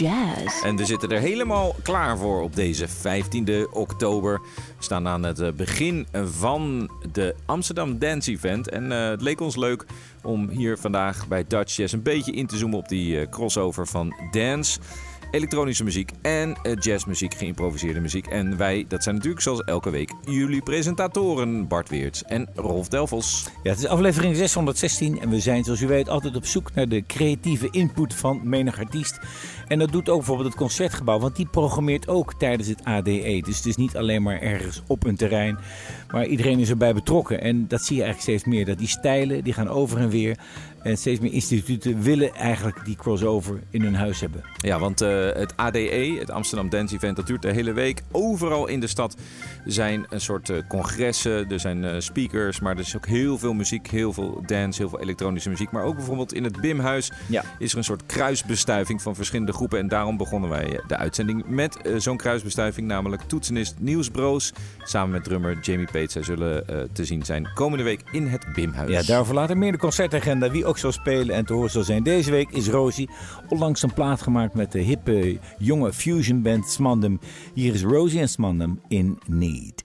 Jazz. En we zitten er helemaal klaar voor op deze 15e oktober. We staan aan het eh, begin van de Amsterdam Dance Event. En eh, het leek ons leuk om hier vandaag bij Dutch Jazz een beetje in te zoomen op die eh, crossover van dance, elektronische muziek en jazzmuziek, geïmproviseerde muziek. En wij, dat zijn natuurlijk zoals elke week jullie presentatoren Bart Weerts en Rolf Delvos. Ja, het is aflevering 616 en we zijn zoals u weet altijd op zoek naar de creatieve input van menig artiest. En dat doet ook bijvoorbeeld het Concertgebouw, want die programmeert ook tijdens het ADE. Dus het is niet alleen maar ergens op een terrein, maar iedereen is erbij betrokken. En dat zie je eigenlijk steeds meer, dat die stijlen die gaan over en weer. En steeds meer instituten willen eigenlijk die crossover in hun huis hebben. Ja, want eh, het ADE, het Amsterdam Dance Event, dat duurt de hele week. Overal in de stad zijn een soort eh, congressen, er zijn eh, speakers, maar er is ook heel veel muziek, heel veel dance, heel veel elektronische muziek. Maar ook bijvoorbeeld in het BIM-huis Ja. is er een soort kruisbestuiving van verschillende En daarom begonnen wij eh, de uitzending met eh, zo'n kruisbestuiving, namelijk toetsenist Niels Broos samen met drummer Jamie Pate. Zij zullen eh, te zien zijn komende week in het BIM-huis. Ja, daarvoor later meer de concertagenda. Wie ook zal spelen en te horen zal zijn deze week is Rosie. Onlangs een plaat gemaakt met de hippe jonge fusion band Smandem. Hier is Rosie en Smandem in Need.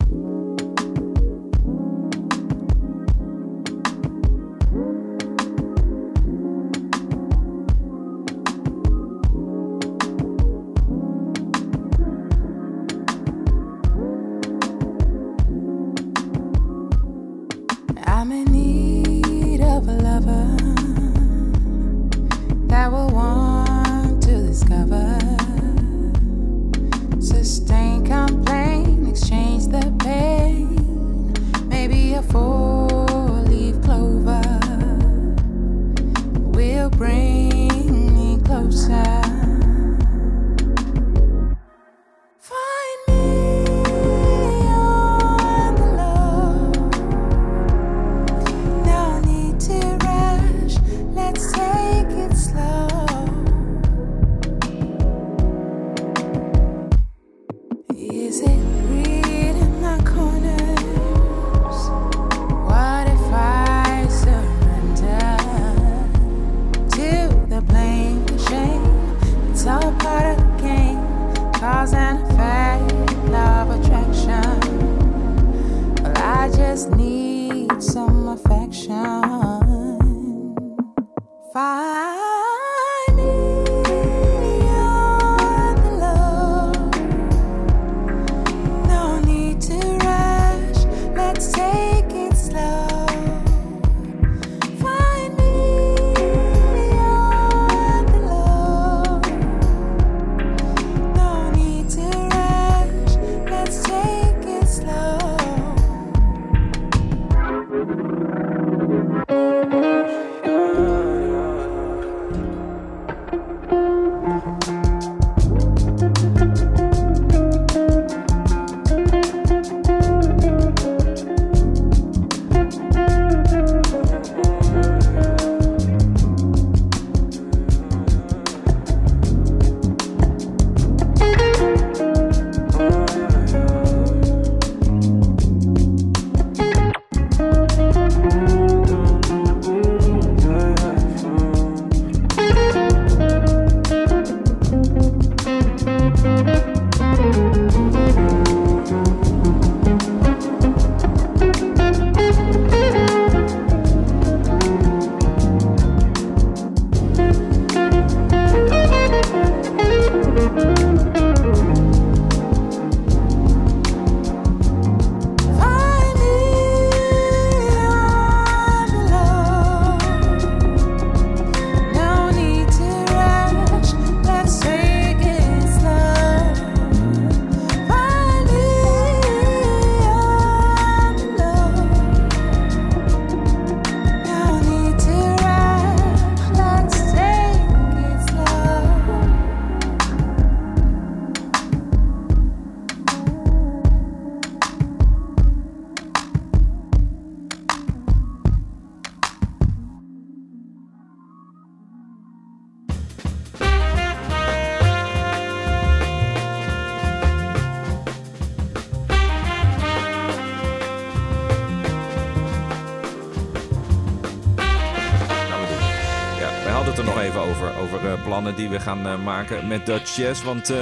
We gaan eh, maken met Dutch Jazz. Want eh,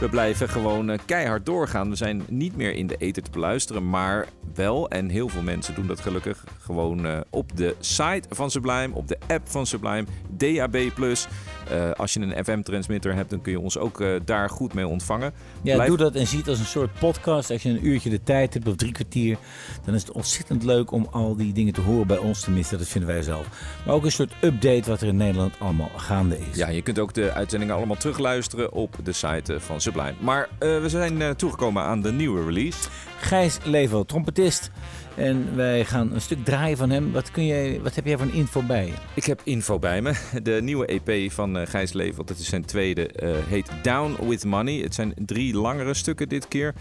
we blijven gewoon eh, keihard doorgaan. We zijn niet meer in de ether te beluisteren. Maar wel, en heel veel mensen doen dat gelukkig, gewoon op de site van Sublime. Op de app van Sublime. DAB+. Eh, als je een FM-transmitter hebt, dan kun je ons ook eh, daar goed mee ontvangen. Ja, Blijf- doe dat en zie het als een soort podcast. Als je een uurtje de tijd hebt of drie kwartier, dan is het ontzettend leuk om al die dingen te horen bij ons. Tenminste, dat vinden wij zelf. Maar ook een soort update wat er in Nederland allemaal gaande is. Ja, je kunt ook de uitzendingen allemaal terugluisteren op de site eh, van Sublime. Maar we zijn toegekomen aan de nieuwe release. Gijs Level, trompetist. En wij gaan een stuk draaien van hem. Wat, kun jij, wat heb jij voor info bij je? Ik heb info bij me. De nieuwe EP van eh, Gijs Leveld, dat is zijn tweede, eh, heet Down With Money. Het zijn drie langere stukken dit keer.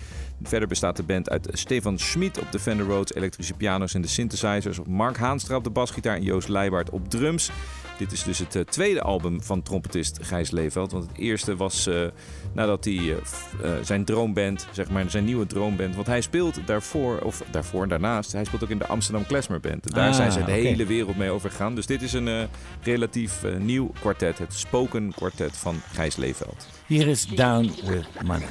Verder bestaat de band uit Stefan Schmid op de Fender Rhodes elektrische piano's en de synthesizers. Mark Haanstra op de basgitaar en Joost Leijbaard op drums. Dit is dus het eh, tweede album van trompetist Gijs Leeveld. Want het eerste was eh, nadat hij eh, zijn droomband, zeg maar zijn nieuwe droomband. Want hij speelt daarvoor, of daarvoor en daarnaast, hij speelt ook in de Amsterdam Klezmer Band. En daar Ah, zijn ze de hele wereld mee overgegaan. Dus dit is een relatief nieuw kwartet. Het Spoken Kwartet van Gijs Leeveld. Hier is Down With Money.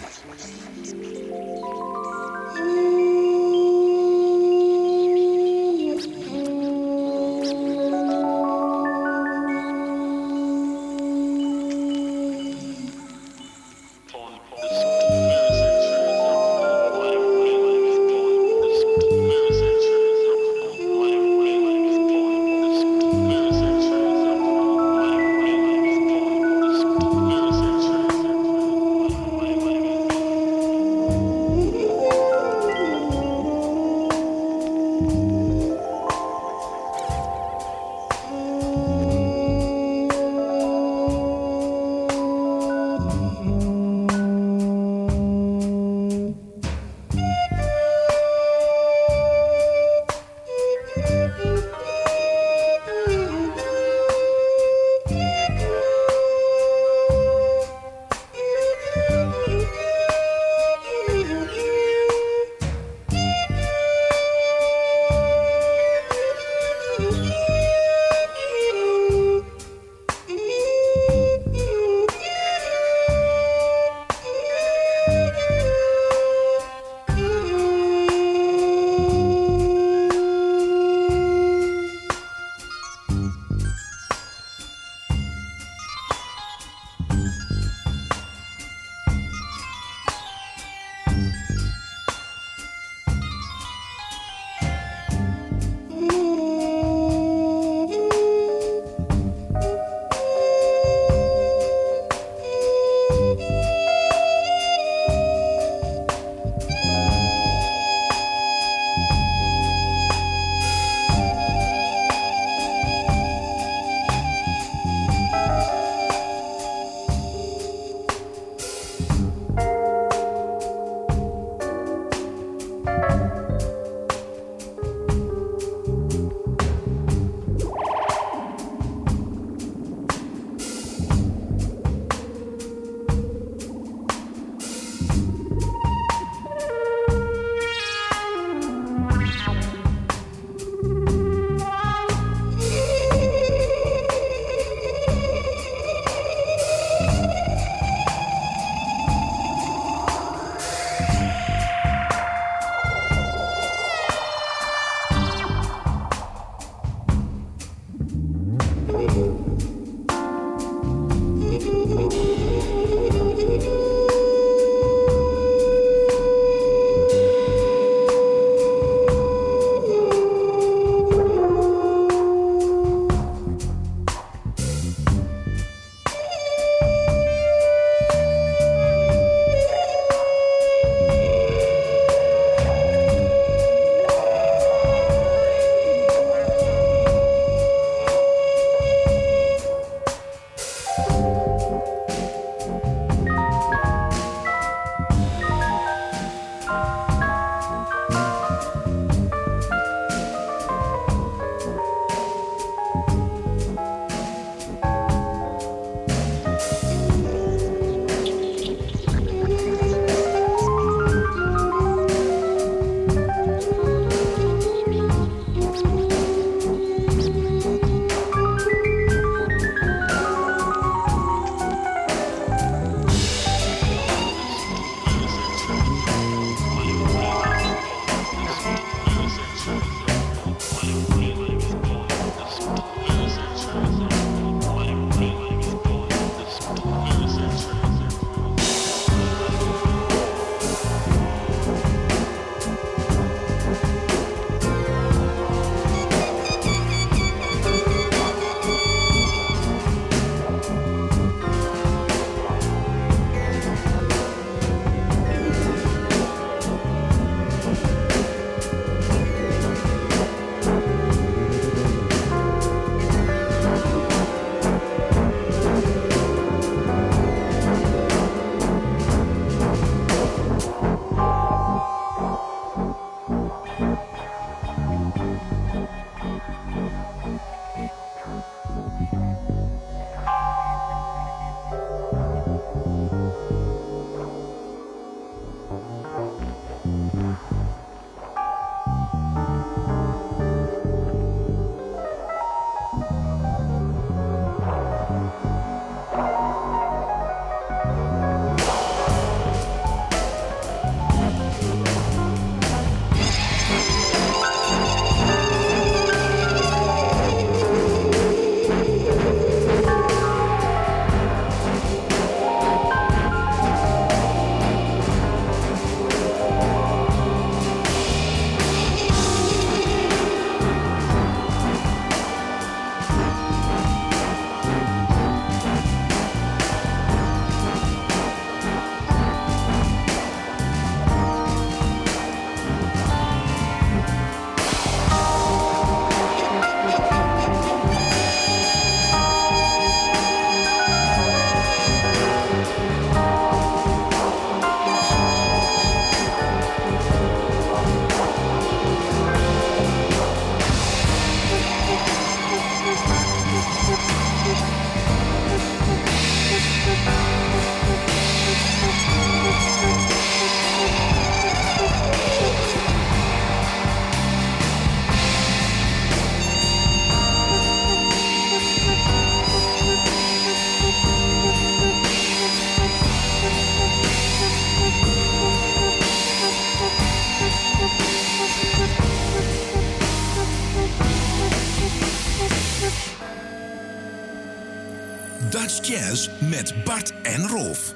Met Bart en Rolf.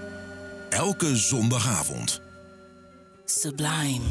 Elke zondagavond. Sublime.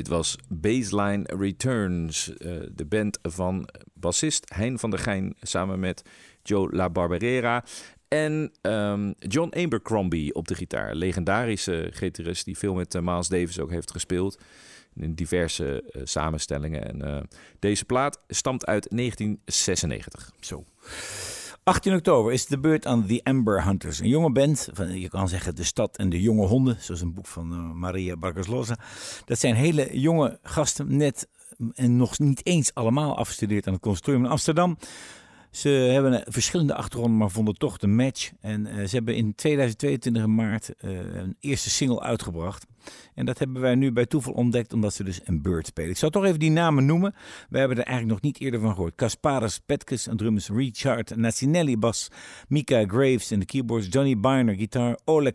Dit was Baseline Returns, eh, de band van bassist Hein van der Geijn samen met Joe La Barberera. En ehm, John Abercrombie op de gitaar. Legendarische gitarist die veel met eh, Miles Davis ook heeft gespeeld. In diverse eh, samenstellingen. En deze plaat stamt uit 1996. Zo. 18 oktober is de beurt aan The Amber Hunters. Een jonge band, van, je kan zeggen de stad en de jonge honden, zoals een boek van eh, Maria Barkaslosa. Dat zijn hele jonge gasten, net en nog niet eens allemaal afgestudeerd aan het conservatorium in Amsterdam. Ze hebben een verschillende achtergronden, maar vonden toch de match. En eh, ze hebben in 2022 in maart eh, een eerste single uitgebracht. En dat hebben wij nu bij toeval ontdekt, omdat ze dus een Bird spelen. Ik zal toch even die namen noemen. We hebben er eigenlijk nog niet eerder van gehoord. Kasparas Petkes aan drums, Richard Nassinelli bas, Mika Graves in de keyboards, Johnny Biner gitaar, Oleg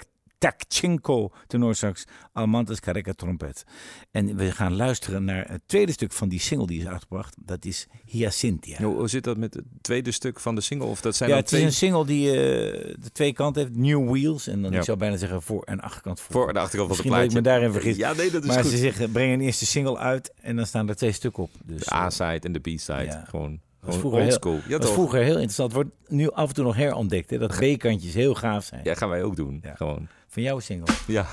Takchenko tenorsax, Almantas Kareka trompet. En we gaan luisteren naar het tweede stuk van die single die is uitgebracht. Dat is Hyacinthia. Hoe, hoe zit dat met het tweede stuk van de single? Of dat zijn Ja, het is een single die eh, de twee kanten heeft. New Wheels. En dan Ja. ik zou bijna zeggen voor- en achterkant voor. Voor de achterkant van Misschien dat ik plaatje. me daarin vergis. Ja, nee, dat is maar goed. ze zeggen, breng een eerste single uit en dan staan er twee stukken op. Dus, De eh, A-side en de B-side. Ja. Gewoon, was vroeger heel-. Ja, was vroeger heel interessant. Wordt nu af en toe nog herontdekt. Hè? Dat B-kantjes heel gaaf zijn. Ja, gaan wij ook doen. Ja. Gewoon. Van jouw single. Ja.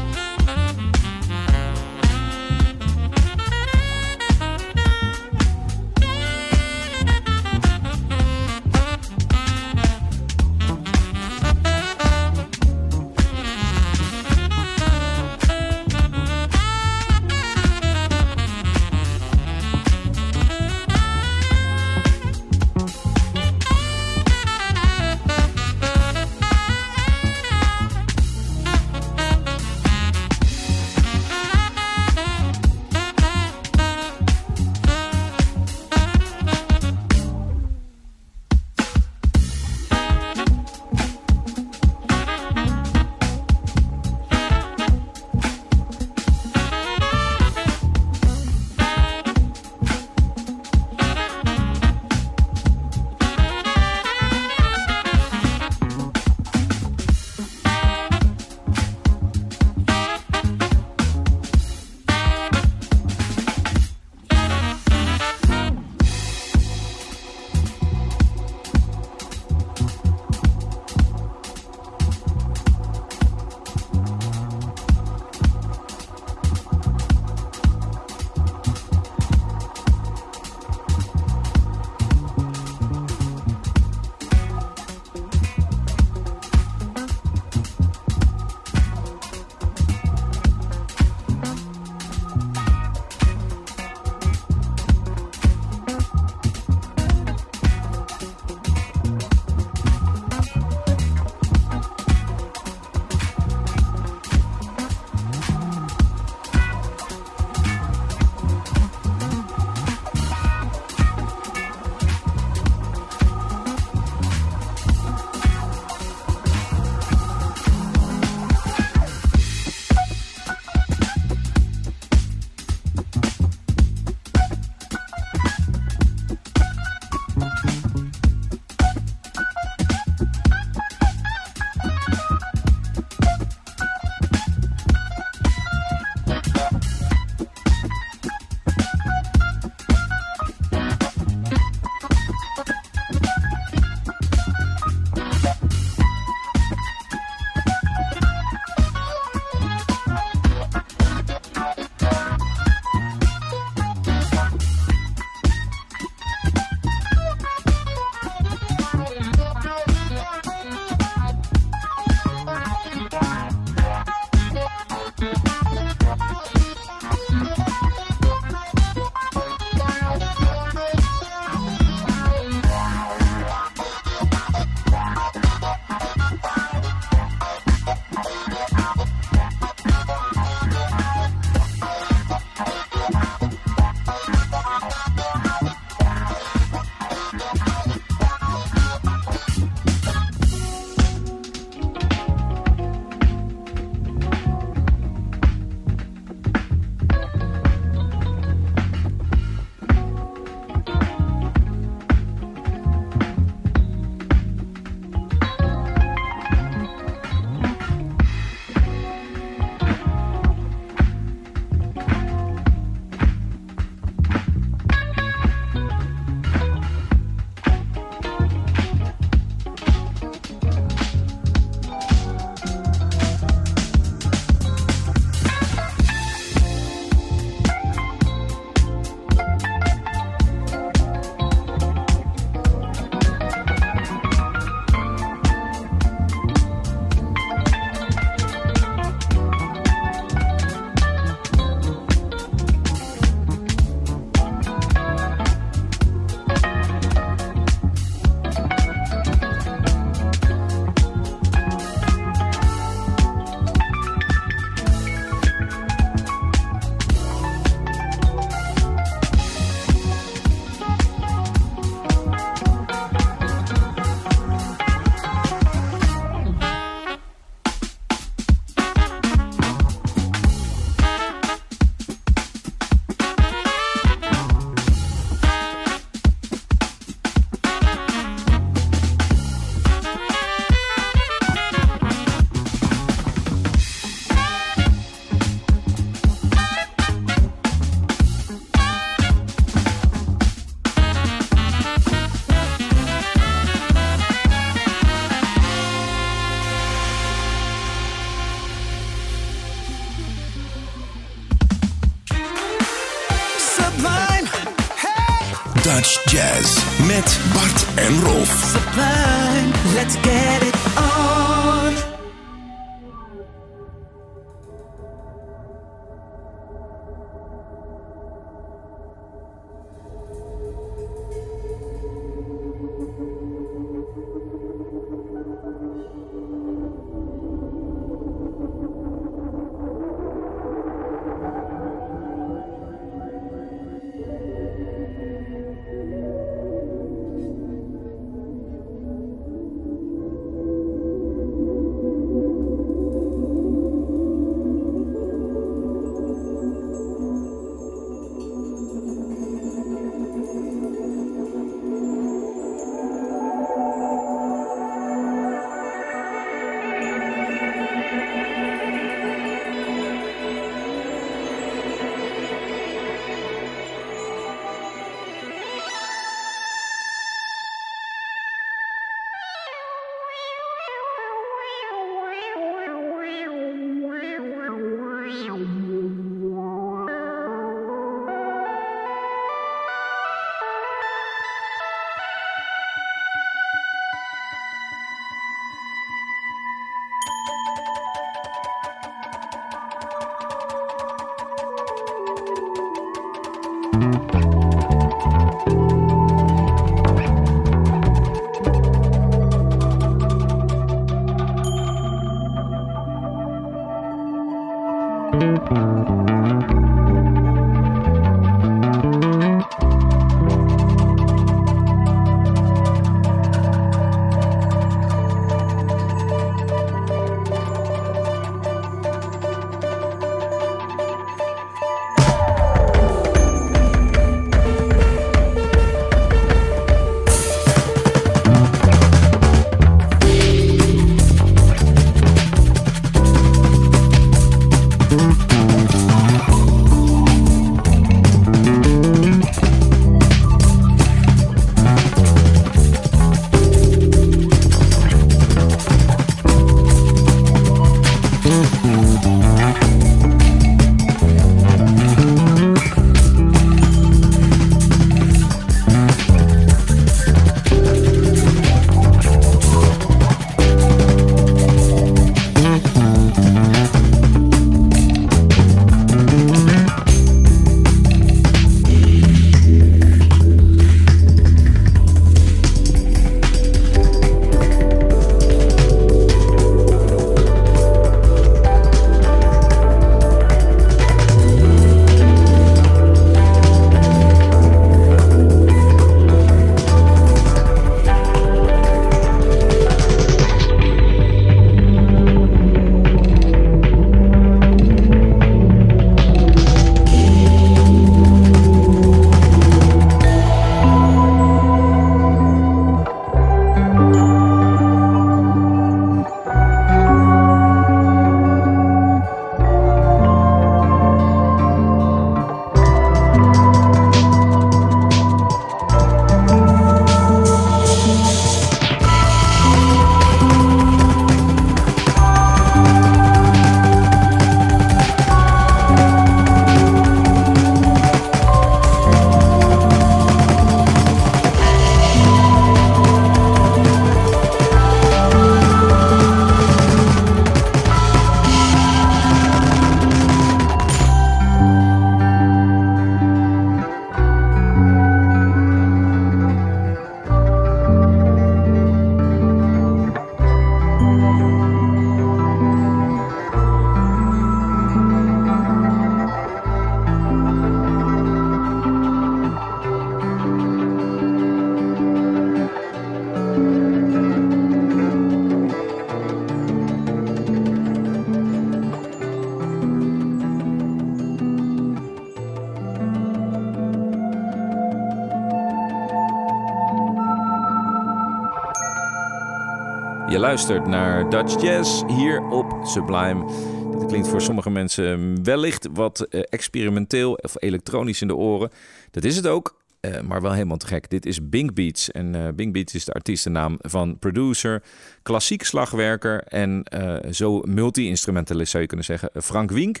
Luistert naar Dutch Jazz hier op Sublime. Dit klinkt voor sommige mensen wellicht wat eh, experimenteel of elektronisch in de oren. Dat is het ook, eh, maar wel helemaal te gek. Dit is Bing Beats. En eh, Bing Beats is de artiestennaam van producer, klassiek slagwerker en zo multi-instrumentalist zou je kunnen zeggen, Frank Wink.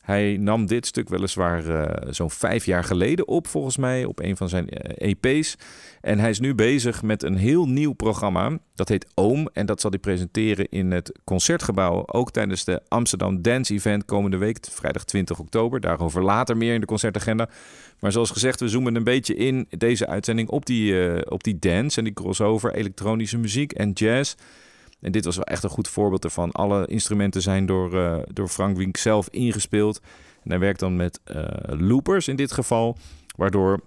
Hij nam dit stuk weliswaar eh, zo'n vijf jaar geleden op, volgens mij, op een van zijn eh, EP's. En hij is nu bezig met een heel nieuw programma. Dat heet Oom. En dat zal hij presenteren in het concertgebouw. Ook tijdens de Amsterdam Dance Event komende week, vrijdag 20 oktober. Daarover later meer in de concertagenda. Maar zoals gezegd, we zoomen een beetje in deze uitzending op die, eh, op die dance en die crossover, elektronische muziek en jazz. En dit was wel echt een goed voorbeeld ervan. Alle instrumenten zijn door, eh, door Frank Wink zelf ingespeeld. En hij werkt dan met eh, loopers in dit geval, waardoor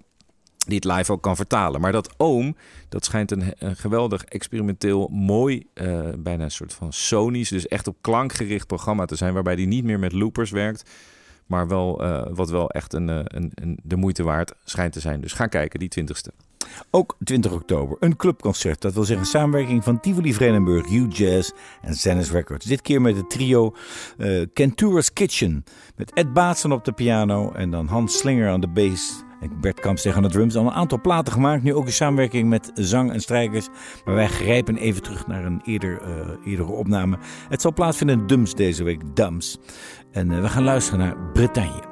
die het live ook kan vertalen. Maar dat Oom, dat schijnt een, geweldig experimenteel, mooi, eh, bijna een soort van sonisch, dus echt op klank gericht programma te zijn, waarbij die niet meer met loopers werkt, maar wel, wat wel echt een, een, een, de moeite waard schijnt te zijn. Dus ga kijken, die 20ste. Ook 20 oktober, een clubconcert. Dat wil zeggen samenwerking van Tivoli Vredenburg, U-Jazz en Zennis Records. Dit keer met het trio eh Kentura's Kitchen. Met Ed Baatsen op de piano en dan Hans Slinger aan de bass. Bert Kamp aan de drums. Al een aantal platen gemaakt, nu ook in samenwerking met zang en strijkers. Maar wij grijpen even terug naar een eerder, eh, eerdere opname. Het zal plaatsvinden in Dums deze week, Dums. En eh, we gaan luisteren naar Bretagne.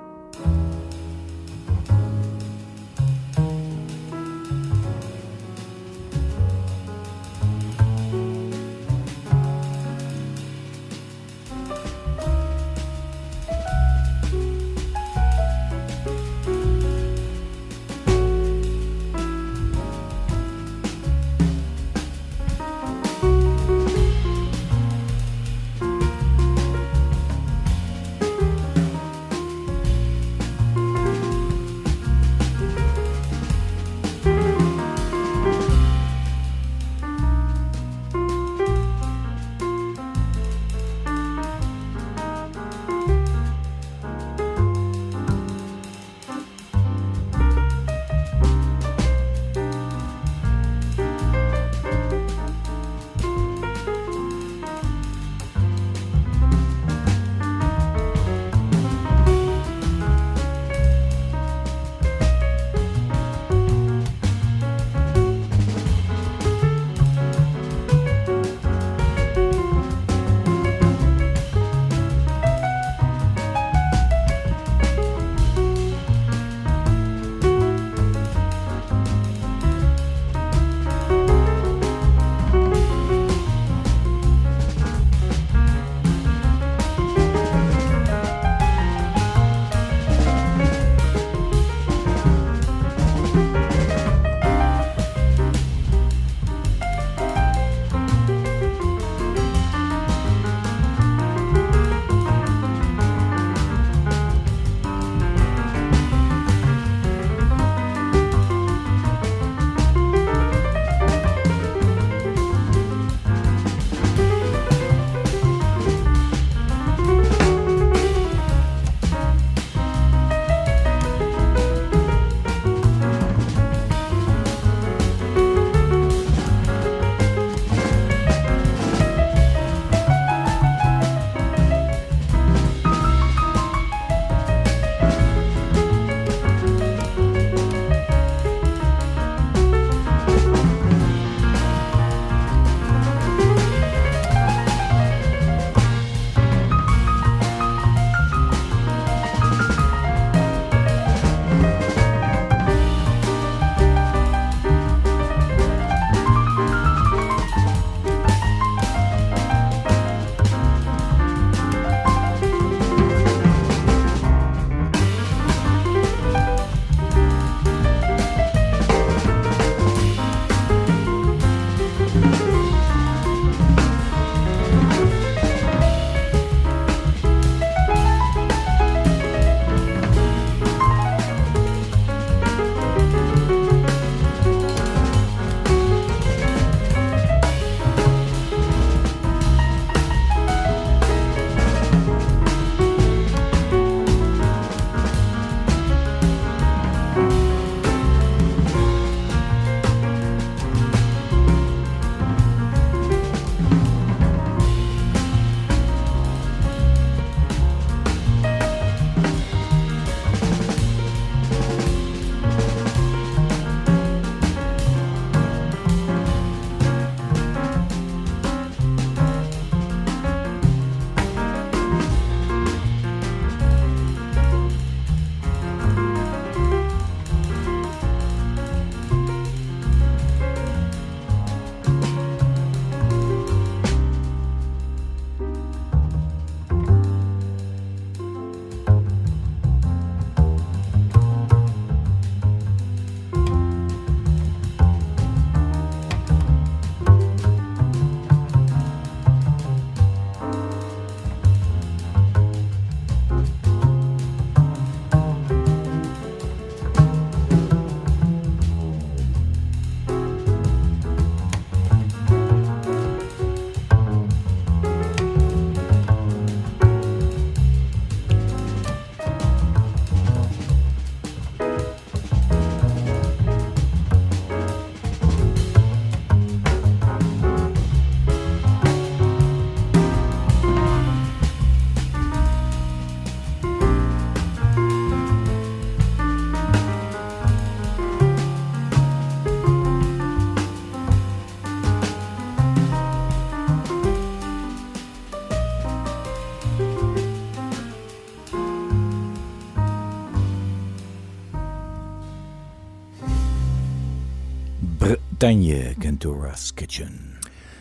Bretagne, Cantora's Kitchen.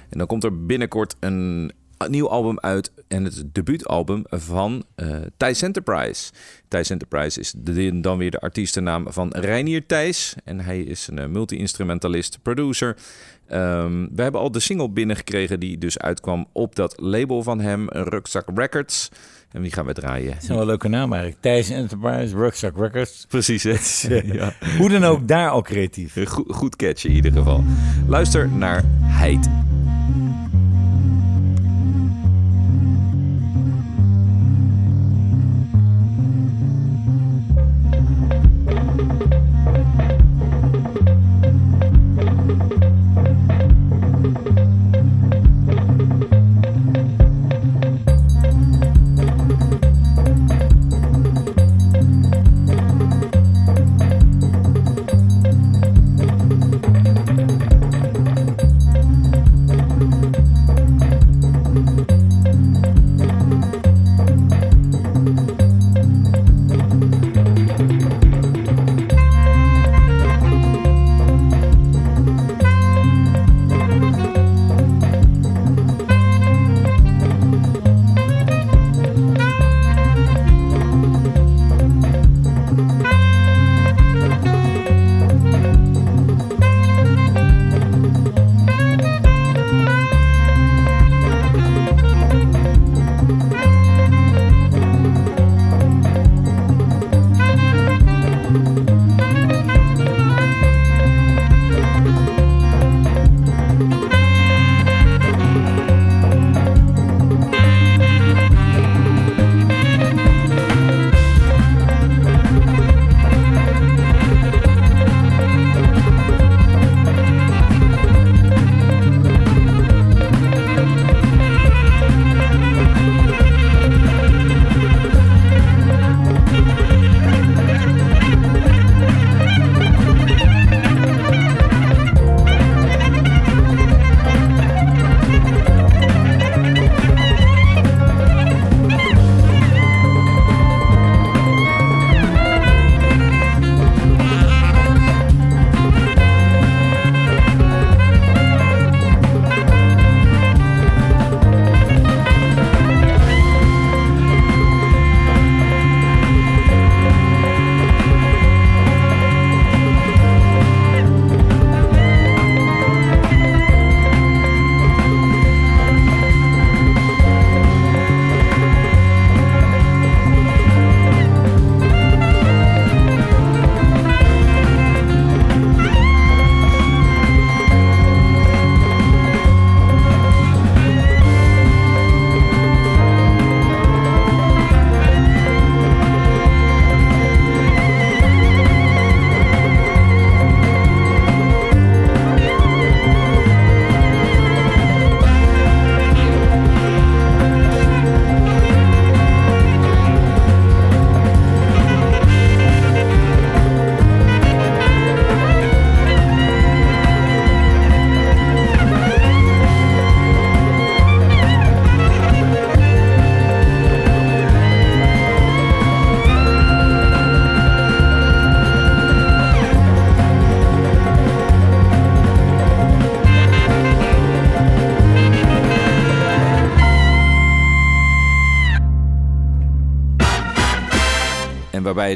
En dan komt er binnenkort een nieuw album uit. En het debuutalbum van eh Thijs Enterprise. Thijs Enterprise is de, dan weer de artiestennaam van Reinier Thijs. En hij is een eh, multi-instrumentalist, producer. Ehm, we hebben al de single binnengekregen die dus uitkwam op dat label van hem, Rugzak Records. En wie gaan we draaien? Dat is wel een leuke naam eigenlijk. Thijs Enterprise, Rucksack Records. Precies, hè? ja. Hoe dan ook, daar al creatief. Goed, goed catch in ieder geval. Luister naar Heid.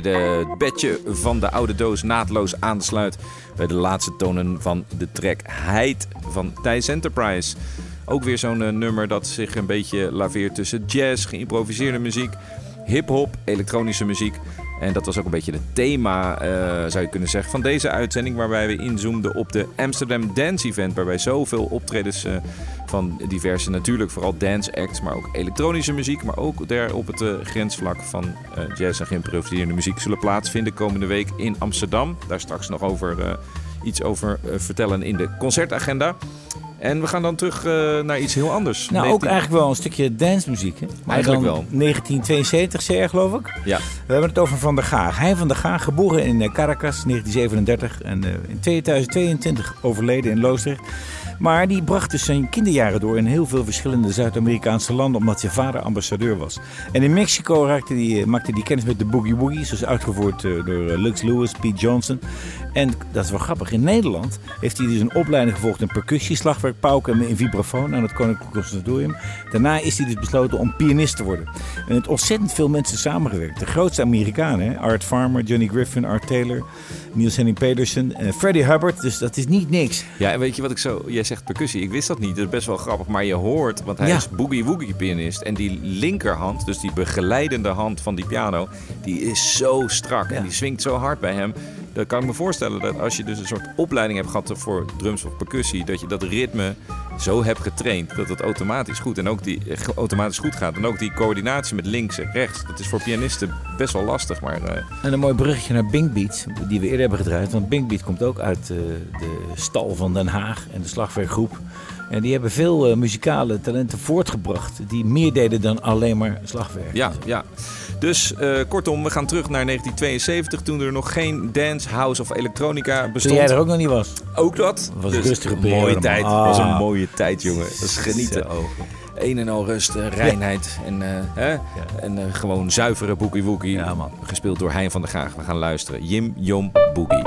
De het bedje van de oude doos naadloos aansluit bij de laatste tonen van de track Heid van Thijs Enterprise. Ook weer zo'n eh, nummer dat zich een beetje laveert tussen jazz, geïmproviseerde muziek, hip-hop, elektronische muziek. En dat was ook een beetje het thema, eh, zou je kunnen zeggen, van deze uitzending. Waarbij we inzoomden op de Amsterdam Dance Event. Waarbij zoveel optredens eh, van diverse, natuurlijk vooral dance acts, maar ook elektronische muziek. Maar ook daar op het eh, grensvlak van eh, jazz en geïmproviseerde muziek zullen plaatsvinden komende week in Amsterdam. Daar straks nog over, eh, iets over vertellen in de concertagenda. En we gaan dan terug eh, naar iets heel anders. Nou, ook 19 eigenlijk wel een stukje dancemuziek. Hè? Maar Eigenlijk wel. 1972 CR, geloof ik. Ja. We hebben het over Van der Gaag. Hij van der Gaag, geboren in eh, Caracas 1937 en eh, in 2022 overleden in Loosdrecht. Maar die bracht dus zijn kinderjaren door in heel veel verschillende Zuid-Amerikaanse landen, omdat zijn vader ambassadeur was. En in Mexico raakte die, maakte hij kennis met de Boogie Woogie, zoals uitgevoerd door Lux Lewis, Pete Johnson. En dat is wel grappig. In Nederland heeft hij dus een opleiding gevolgd in percussie, slagwerk, pauken en in vibrafoon aan het Koninklijk Conservatorium. Daarna is hij dus besloten om pianist te worden. En het ontzettend veel mensen samengewerkt. De grootste Amerikanen, hè? Art Farmer, Johnny Griffin, Art Taylor, Niels Henning Pedersen, eh, Freddie Hubbard. Dus dat is niet niks. Ja, en weet je wat ik zo... Jij zegt percussie. Ik wist dat niet. Dat is best wel grappig. Maar je hoort, want hij Ja. is boogie-woogie pianist. En die linkerhand, dus die begeleidende hand van die piano... die is zo strak en die swingt zo hard bij hem. Dan kan ik me voorstellen dat als je dus een soort opleiding hebt gehad voor drums of percussie... dat je dat ritme zo hebt getraind dat het automatisch goed, en ook die, eh, automatisch goed gaat. En ook die coördinatie met links en rechts. Dat is voor pianisten best wel lastig, maar... eh, En een mooi bruggetje naar Bink Beat, die we eerder hebben gedraaid. Want Bink Beat komt ook uit eh, de stal van Den Haag en de slagwerkgroep. En die hebben veel muzikale talenten voortgebracht die meer deden dan alleen maar slagwerk. Ja, ja. Dus eh, kortom, we gaan terug naar 1972, toen er nog geen dance, house of elektronica Toen bestond. jij er ook nog niet was. Ook dat. Was een Dus rustige periode, mooie tijd. Ah. was een mooie tijd, jongen. Dat is genieten. Een en al rust, eh, reinheid en, eh, hè? en gewoon zuivere boogie woogie. Ja, man. Gespeeld door Hein van der Graag. We gaan luisteren. Jim Jom Boogie.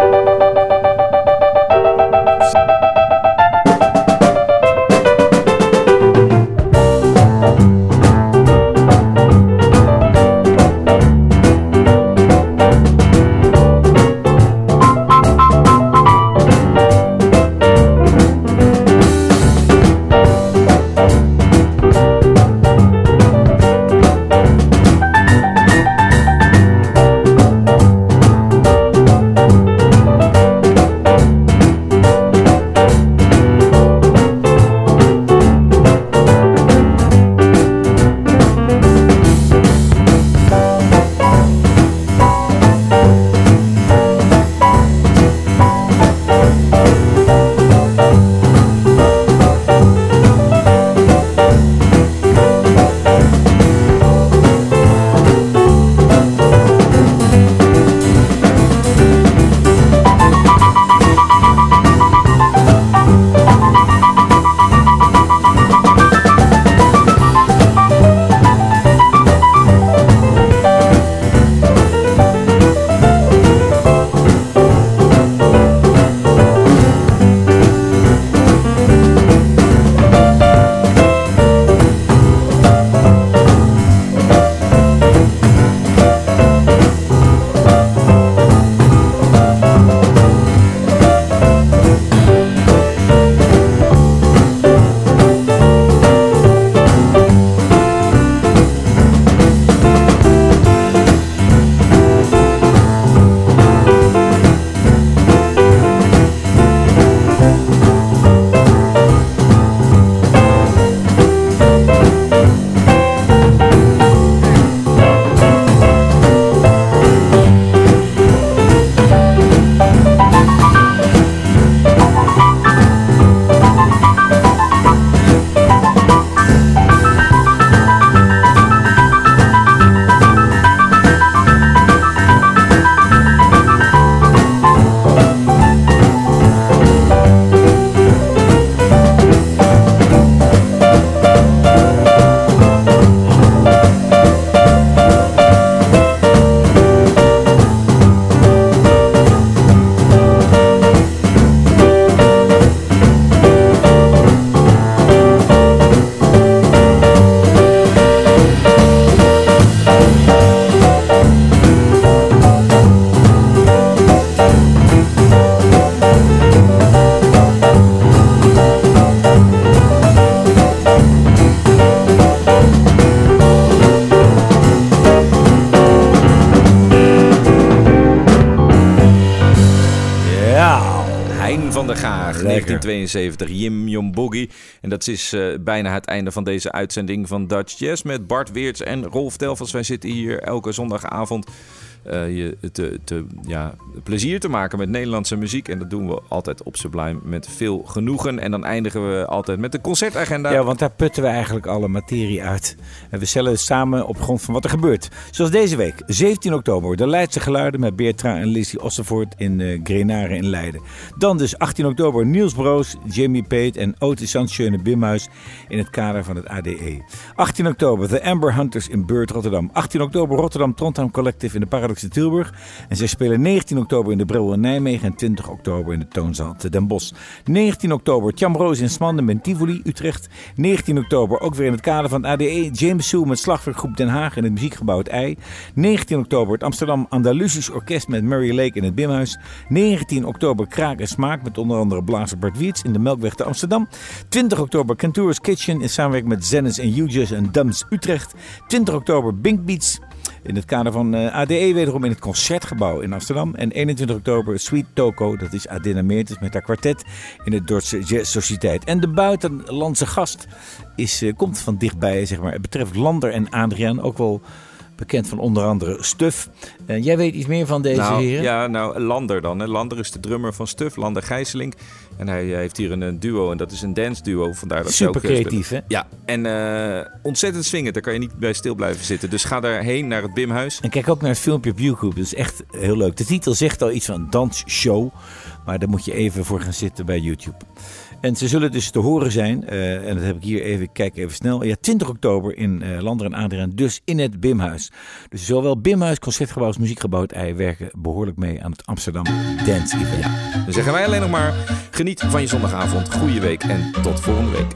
1972, Jim Jom. En dat is eh, bijna het einde van deze uitzending van Dutch Jazz met Bart Weerts en Rolf Telfels. Wij zitten hier elke zondagavond je te, te, ja, plezier te maken met Nederlandse muziek. En dat doen we altijd op Sublime met veel genoegen. En dan eindigen we altijd met de concertagenda. Ja, want daar putten we eigenlijk alle materie uit. En we stellen het samen op grond van wat er gebeurt. Zoals deze week, 17 oktober, de Leidse Geluiden met Beertra en Lizzie Ossenvoort in eh Grenaren in Leiden. Dan dus 18 oktober, Niels Broos, Jamie Pate en Otis het Bimhuis in het kader van het ADE. 18 oktober, The Amber Hunters in Beurt, Rotterdam. 18 oktober, Rotterdam Trondheim Collective in de Paradox En zij spelen 19 oktober in de Bril in Nijmegen en 20 oktober in de Toonzaal te Den Bosch. 19 oktober, Tjamroos in Smanden in Tivoli, Utrecht. 19 oktober, ook weer in het kader van ADE, James Sue met Slagwerkgroep Den Haag in het muziekgebouw Het Ei. 19 oktober, het Amsterdam Andalusisch Orkest met Murray Lake in het Bimhuis. 19 oktober, Kraak en Smaak met onder andere blazer Bart Wiets in de Melkweg te Amsterdam. 20 oktober, Cantour's Kitchen in samenwerking met Zennis en Hughes en Dums Utrecht. 20 oktober, Bink Beats in het kader van eh, ADE wederom in het Concertgebouw in Amsterdam. En 21 oktober Sweet Toko, dat is Adina Meertens met haar kwartet in het Dordtse Jazz Sociëteit. En de buitenlandse gast is, eh, komt van dichtbij, zeg maar. Het betreft Lander en Adriaan, ook wel bekend van onder andere Stuf. Eh, jij weet iets meer van deze nou, heren? Ja, nou, Lander dan. Hè. Lander is de drummer van Stuf, Lander Gijsselink. En hij eh, heeft hier een, een duo en dat is een dance duo. Vandaar dat Super creatief, hè? Ja, en eh, ontzettend swingend. Daar kan je niet bij stil blijven zitten. Dus ga daarheen naar het Bimhuis. En kijk ook naar het filmpje op YouTube. Dat is echt heel leuk. De titel zegt al iets van dansshow. Maar daar moet je even voor gaan zitten bij YouTube. En ze zullen dus te horen zijn. eh, en dat heb ik hier even, kijk even snel. Ja, 20 oktober in eh Lander en Adriaan. Dus in het Bimhuis. Dus zowel Bimhuis, Concertgebouw als Muziekgebouw het werken behoorlijk mee aan het Amsterdam Dance Event. Dan zeggen wij alleen nog maar: geniet van je zondagavond. Goeie week en tot volgende week.